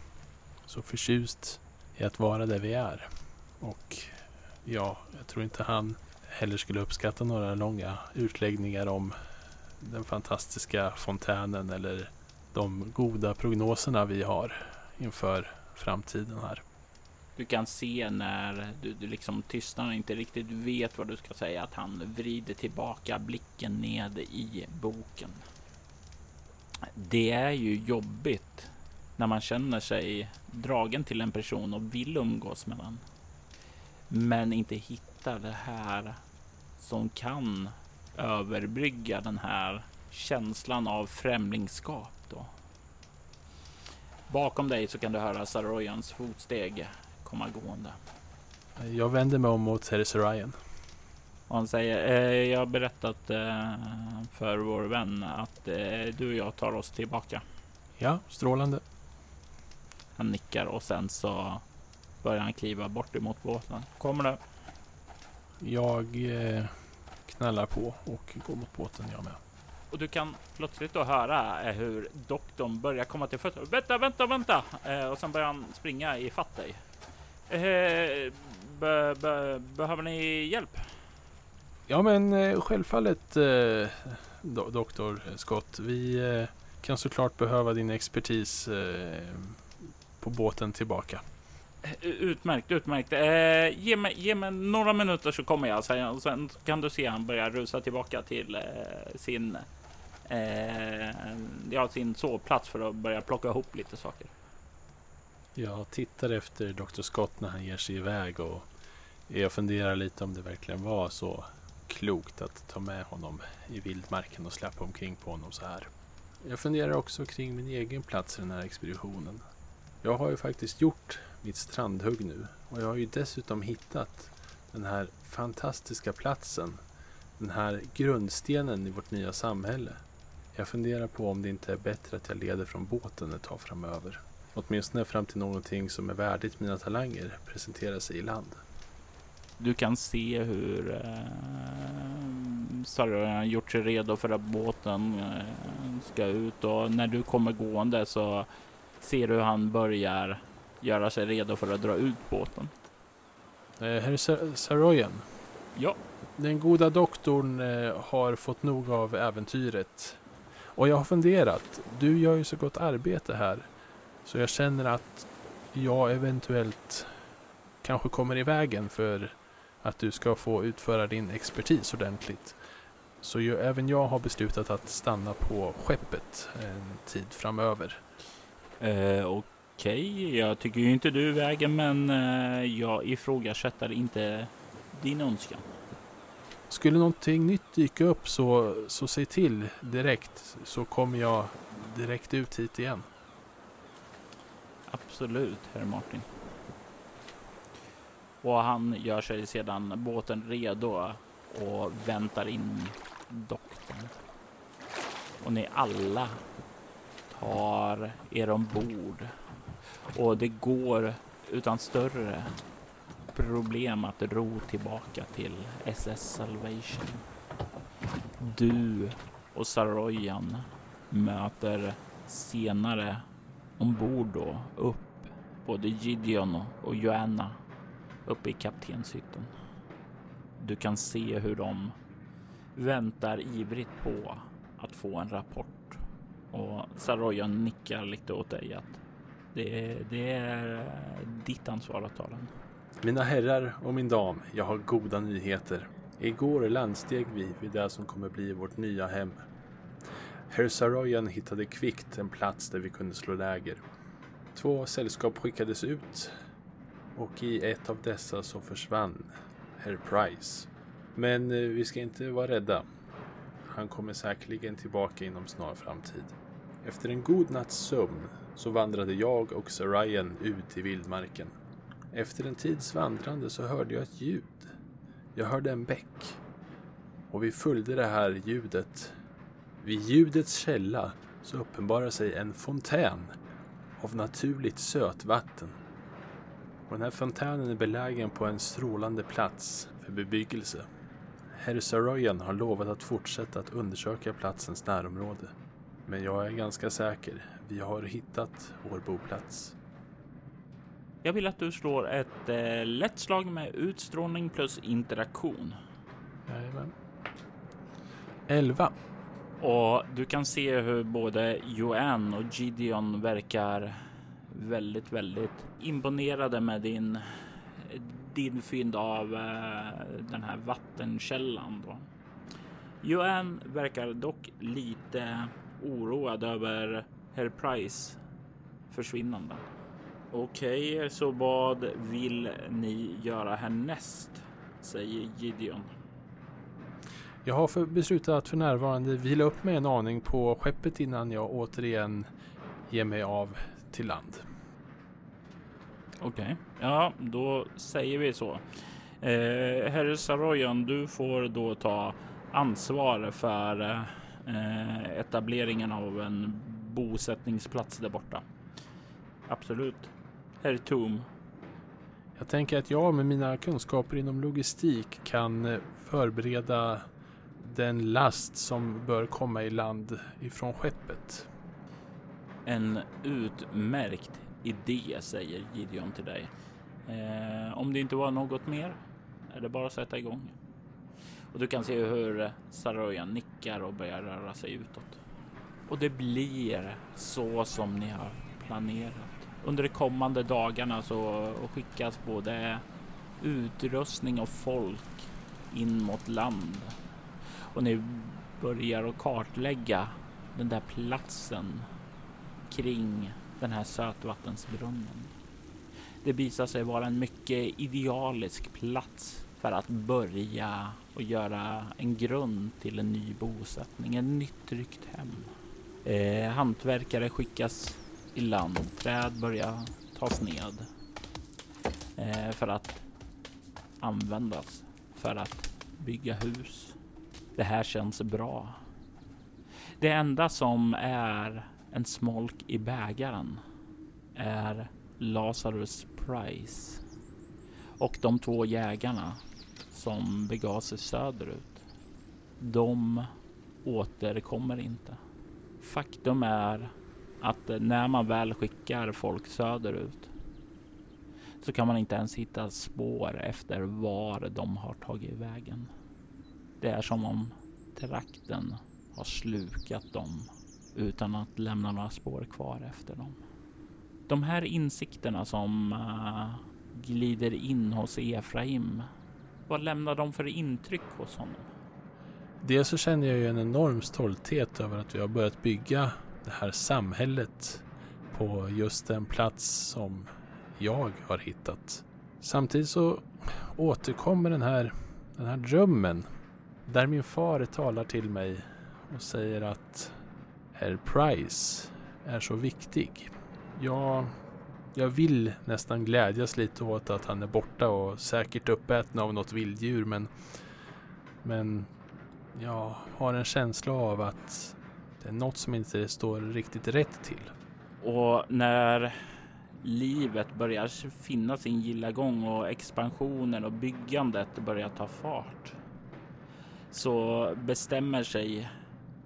så förtjust i att vara där vi är. Och ja, jag tror inte han heller skulle uppskatta några långa utläggningar om den fantastiska fontänen eller de goda prognoserna vi har inför framtiden här. Du kan se när du, du liksom tystnar och inte riktigt vet vad du ska säga att han vrider tillbaka blicken ned i boken. Det är ju jobbigt när man känner sig dragen till en person och vill umgås med den. Men inte hittar det här som kan överbrygga den här känslan av främlingskap då. Bakom dig så kan du höra Saroyans fotsteg komma gående. Jag vänder mig om mot Herr Sarayan. Och han säger, eh, jag har berättat eh, för vår vän att eh, du och jag tar oss tillbaka. Ja, strålande. Han nickar och sen så börjar han kliva bort emot båten. Kommer du? Jag eh, knallar på och går mot båten jag med. Och du kan plötsligt då höra eh, hur doktorn börjar komma till fötter. Vänta, vänta, vänta! Eh, och sen börjar han springa i fatt dig. Eh, be, be, behöver ni hjälp? Ja, men självfallet do, doktor Scott. Vi kan såklart behöva din expertis på båten tillbaka. Eh, utmärkt, utmärkt. Eh, ge, mig, ge mig några minuter så kommer jag, säger han. Sen kan du se han börjar rusa tillbaka till eh, sin eh, ja, sin sovplats för att börja plocka ihop lite saker. Jag tittar efter Dr. Scott när han ger sig iväg och jag funderar lite om det verkligen var så klokt att ta med honom i vildmarken och släppa omkring på honom så här. Jag funderar också kring min egen plats i den här expeditionen. Jag har ju faktiskt gjort mitt strandhugg nu och jag har ju dessutom hittat den här fantastiska platsen. Den här grundstenen i vårt nya samhälle. Jag funderar på om det inte är bättre att jag leder från båten ett tag framöver. Åtminstone fram till någonting som är värdigt mina talanger presenterar sig i land. Du kan se hur eh, Sarah har gjort sig redo för att båten eh, ska ut och när du kommer gående så ser du hur han börjar göra sig redo för att dra ut båten. Eh, Herr Saroyan. Ja. Den goda doktorn eh, har fått nog av äventyret. Och jag har funderat. Du gör ju så gott arbete här. Så jag känner att jag eventuellt kanske kommer i vägen för att du ska få utföra din expertis ordentligt. Så ju, även jag har beslutat att stanna på skeppet en tid framöver. Eh, Okej, okay. jag tycker ju inte du är vägen men eh, jag ifrågasätter inte din önskan. Skulle någonting nytt dyka upp så, så säg till direkt så kommer jag direkt ut hit igen. Absolut, herr Martin. Och han gör sig sedan båten redo och väntar in doktorn. Och ni alla tar er ombord. Och det går utan större problem att ro tillbaka till SS Salvation. Du och Saroyan möter senare ombord då upp både Gideon och Joanna uppe i kaptenshytten. Du kan se hur de väntar ivrigt på att få en rapport och Saroyan nickar lite åt dig att det, det är eh, ditt ansvar att ta den. Mina herrar och min dam, jag har goda nyheter. Igår landsteg vi vid det som kommer bli vårt nya hem. Herr Saroyan hittade kvickt en plats där vi kunde slå läger. Två sällskap skickades ut och i ett av dessa så försvann Herr Price. Men eh, vi ska inte vara rädda. Han kommer säkerligen tillbaka inom snar framtid. Efter en god natts sömn så vandrade jag och Sir Ryan ut i vildmarken. Efter en tids vandrande så hörde jag ett ljud. Jag hörde en bäck. Och vi följde det här ljudet. Vid ljudets källa så uppenbarar sig en fontän av naturligt sötvatten. Och den här fontänen är belägen på en strålande plats för bebyggelse. Herr Saroyan har lovat att fortsätta att undersöka platsens närområde. Men jag är ganska säker. Vi har hittat vår boplats. Jag vill att du slår ett eh, lätt slag med utstrålning plus interaktion. Jajamän. 11. Och du kan se hur både Joanne och Gideon verkar väldigt, väldigt imponerade med din din fynd av eh, den här vattenkällan. Då. Joanne verkar dock lite oroad över Herr Price försvinnande. Okej, okay, så vad vill ni göra härnäst? Säger Gideon. Jag har för beslutat att för närvarande vila upp mig en aning på skeppet innan jag återigen ger mig av till land. Okej, okay. ja då säger vi så. Eh, Herr Saroyan, du får då ta ansvar för eh, etableringen av en bosättningsplats där borta. Absolut. Herr Tom. Jag tänker att jag med mina kunskaper inom logistik kan eh, förbereda den last som bör komma i land ifrån skeppet. En utmärkt idé, säger Gideon till dig. Eh, om det inte var något mer är det bara att sätta igång. Och du kan se hur Saroyan nickar och börjar röra sig utåt. Och det blir så som ni har planerat. Under de kommande dagarna så skickas både utrustning och folk in mot land. Och ni börjar att kartlägga den där platsen kring den här sötvattensbrunnen. Det visar sig vara en mycket idealisk plats för att börja och göra en grund till en ny bosättning, ett nytt tryggt hem. Eh, hantverkare skickas i land, träd börjar tas ned eh, för att användas för att bygga hus. Det här känns bra. Det enda som är en smolk i bägaren är Lazarus Price och de två jägarna som begav sig söderut. De återkommer inte. Faktum är att när man väl skickar folk söderut så kan man inte ens hitta spår efter var de har tagit vägen. Det är som om trakten har slukat dem utan att lämna några spår kvar efter dem. De här insikterna som eh, glider in hos Efraim, vad lämnar de för intryck hos honom? Dels så känner jag ju en enorm stolthet över att vi har börjat bygga det här samhället på just den plats som jag har hittat. Samtidigt så återkommer den här, den här drömmen där min far talar till mig och säger att Herr Price är så viktig. Jag, jag vill nästan glädjas lite åt att han är borta och säkert uppäten av något vilddjur men, men jag har en känsla av att det är något som inte står riktigt rätt till. Och när livet börjar finna sin gilla gång och expansionen och byggandet börjar ta fart så bestämmer sig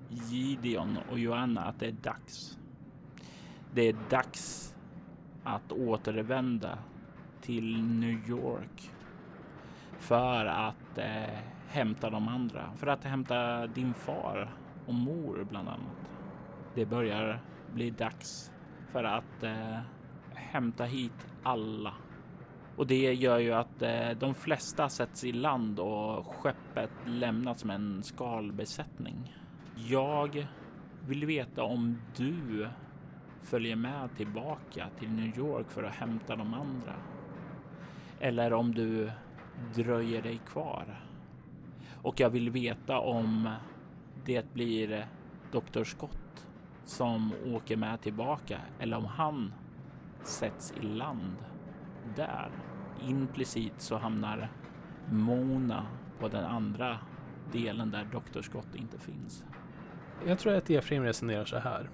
Gideon och Joanna att det är dags. Det är dags att återvända till New York för att eh, hämta de andra, för att hämta din far och mor bland annat. Det börjar bli dags för att eh, hämta hit alla. Och det gör ju att eh, de flesta sätts i land och skeppet lämnas med en skalbesättning. Jag vill veta om du följer med tillbaka till New York för att hämta de andra. Eller om du dröjer dig kvar. Och jag vill veta om det blir Dr. Scott som åker med tillbaka eller om han sätts i land där. Implicit så hamnar Mona på den andra delen där Dr. Scott inte finns. Jag tror att Efraim resonerar så här.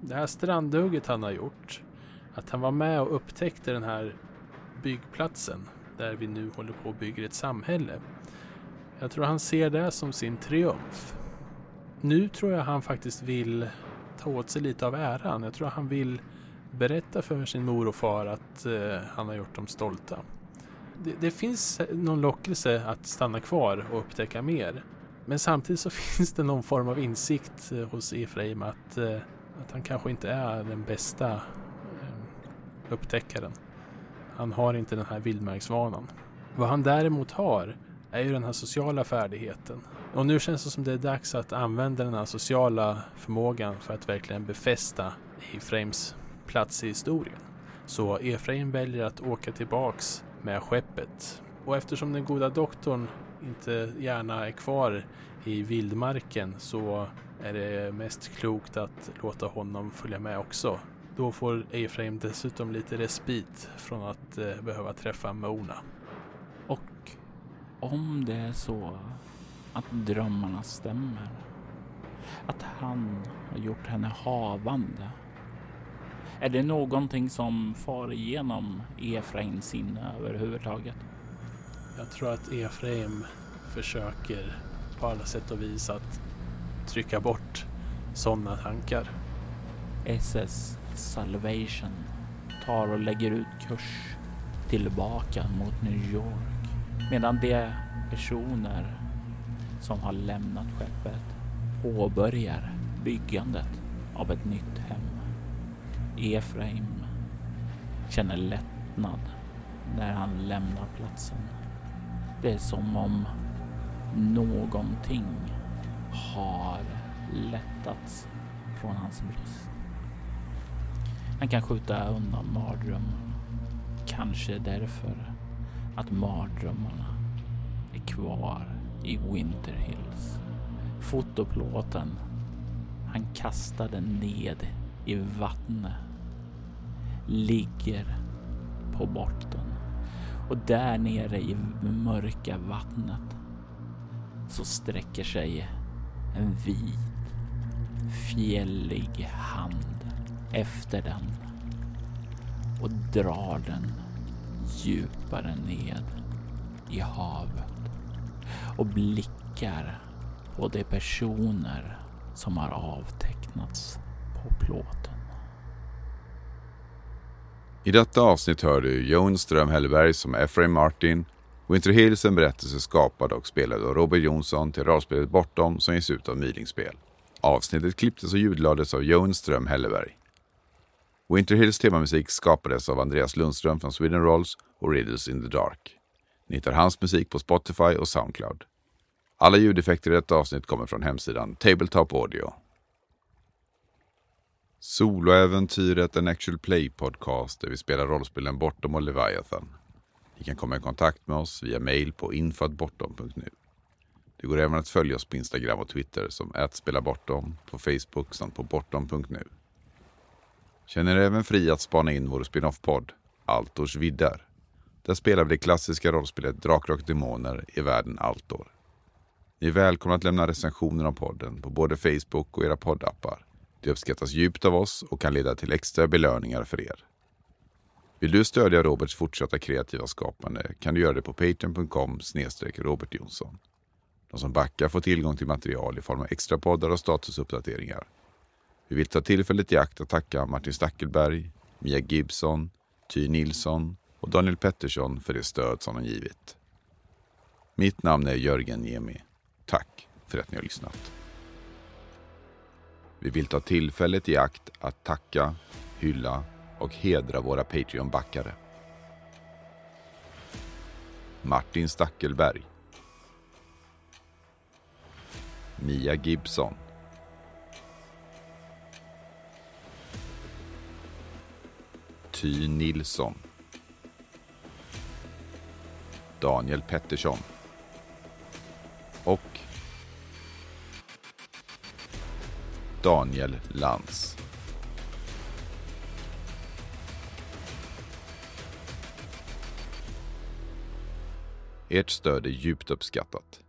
Det här strandhugget han har gjort, att han var med och upptäckte den här byggplatsen där vi nu håller på och bygger ett samhälle. Jag tror han ser det som sin triumf. Nu tror jag han faktiskt vill ta åt sig lite av äran. Jag tror han vill berätta för sin mor och far att eh, han har gjort dem stolta. Det, det, finns någon lockelse att stanna kvar och upptäcka mer. Men samtidigt så finns det någon form av insikt eh, hos Efraim att, eh, att han kanske inte är den bästa eh, upptäckaren. Han har inte den här vildmarksvanan. Vad han däremot har är ju den här sociala färdigheten. Och nu känns det som det är dags att använda den här sociala förmågan för att verkligen befästa Efraims plats i historien. Så Efraim väljer att åka tillbaks med skeppet. Och eftersom den goda doktorn inte gärna är kvar i vildmarken så är det mest klokt att låta honom följa med också. Då får Efraim dessutom lite respit från att eh, behöva träffa Mona. Om det är så att drömmarna stämmer, att han har gjort henne havande är det någonting som far igenom Efraims sinne överhuvudtaget? Jag tror att Efraim försöker på alla sätt och vis att trycka bort sådana tankar. SS Salvation tar och lägger ut kurs tillbaka mot New York medan de personer som har lämnat skeppet påbörjar byggandet av ett nytt hem. Efraim känner lättnad när han lämnar platsen. Det är som om någonting har lättats från hans bröst. Han kan skjuta undan mardrömmar. Kanske därför att mardrömmarna är kvar i Winter Hills. Fotoplåten han kastade ned i vattnet ligger på botten. Och där nere i mörka vattnet så sträcker sig en vit fjällig hand efter den och drar den djupt djupare ned i havet och blickar på de personer som har avtecknats på plåten. I detta avsnitt hör du Jon Ström Hellberg som Efraim Martin, Winter Hills en berättelse skapad och spelad av Robert Jonsson till rollspelet Bortom som ges ut av Milingspel. Avsnittet klipptes och ljudlades av Jon Ström Helleberg. Winter Hills temamusik skapades av Andreas Lundström från Sweden Rolls och Riddles in the Dark. Ni hittar hans musik på Spotify och Soundcloud. Alla ljudeffekter i detta avsnitt kommer från hemsidan Tabletop Audio. Soloäventyret en actual play podcast där vi spelar rollspelen Bortom och Leviathan. Ni kan komma i kontakt med oss via mail på info.bortom.nu. Det går även att följa oss på Instagram och Twitter som @spelabortom, på Facebook samt på bortom.nu. Känner er även fri att spana in vår spin-off-podd Altors vidder. Där spelar vi det klassiska rollspelet Drakar och Demoner i världen Altor. Ni är välkomna att lämna recensioner om podden på både Facebook och era poddappar. Det uppskattas djupt av oss och kan leda till extra belöningar för er. Vill du stödja Roberts fortsatta kreativa skapande kan du göra det på patreon.com Robert Jonsson. De som backar får tillgång till material i form av extra poddar och statusuppdateringar. Vi vill ta tillfället i akt att tacka Martin Stackelberg, Mia Gibson, Ty Nilsson och Daniel Pettersson för det stöd som de givit. Mitt namn är Jörgen Niemi. Tack för att ni har lyssnat. Vi vill ta tillfället i akt att tacka, hylla och hedra våra Patreon-backare. Martin Stackelberg. Mia Gibson. Ty Nilsson. Daniel Pettersson. Och Daniel Lantz. Ert stöd är djupt uppskattat.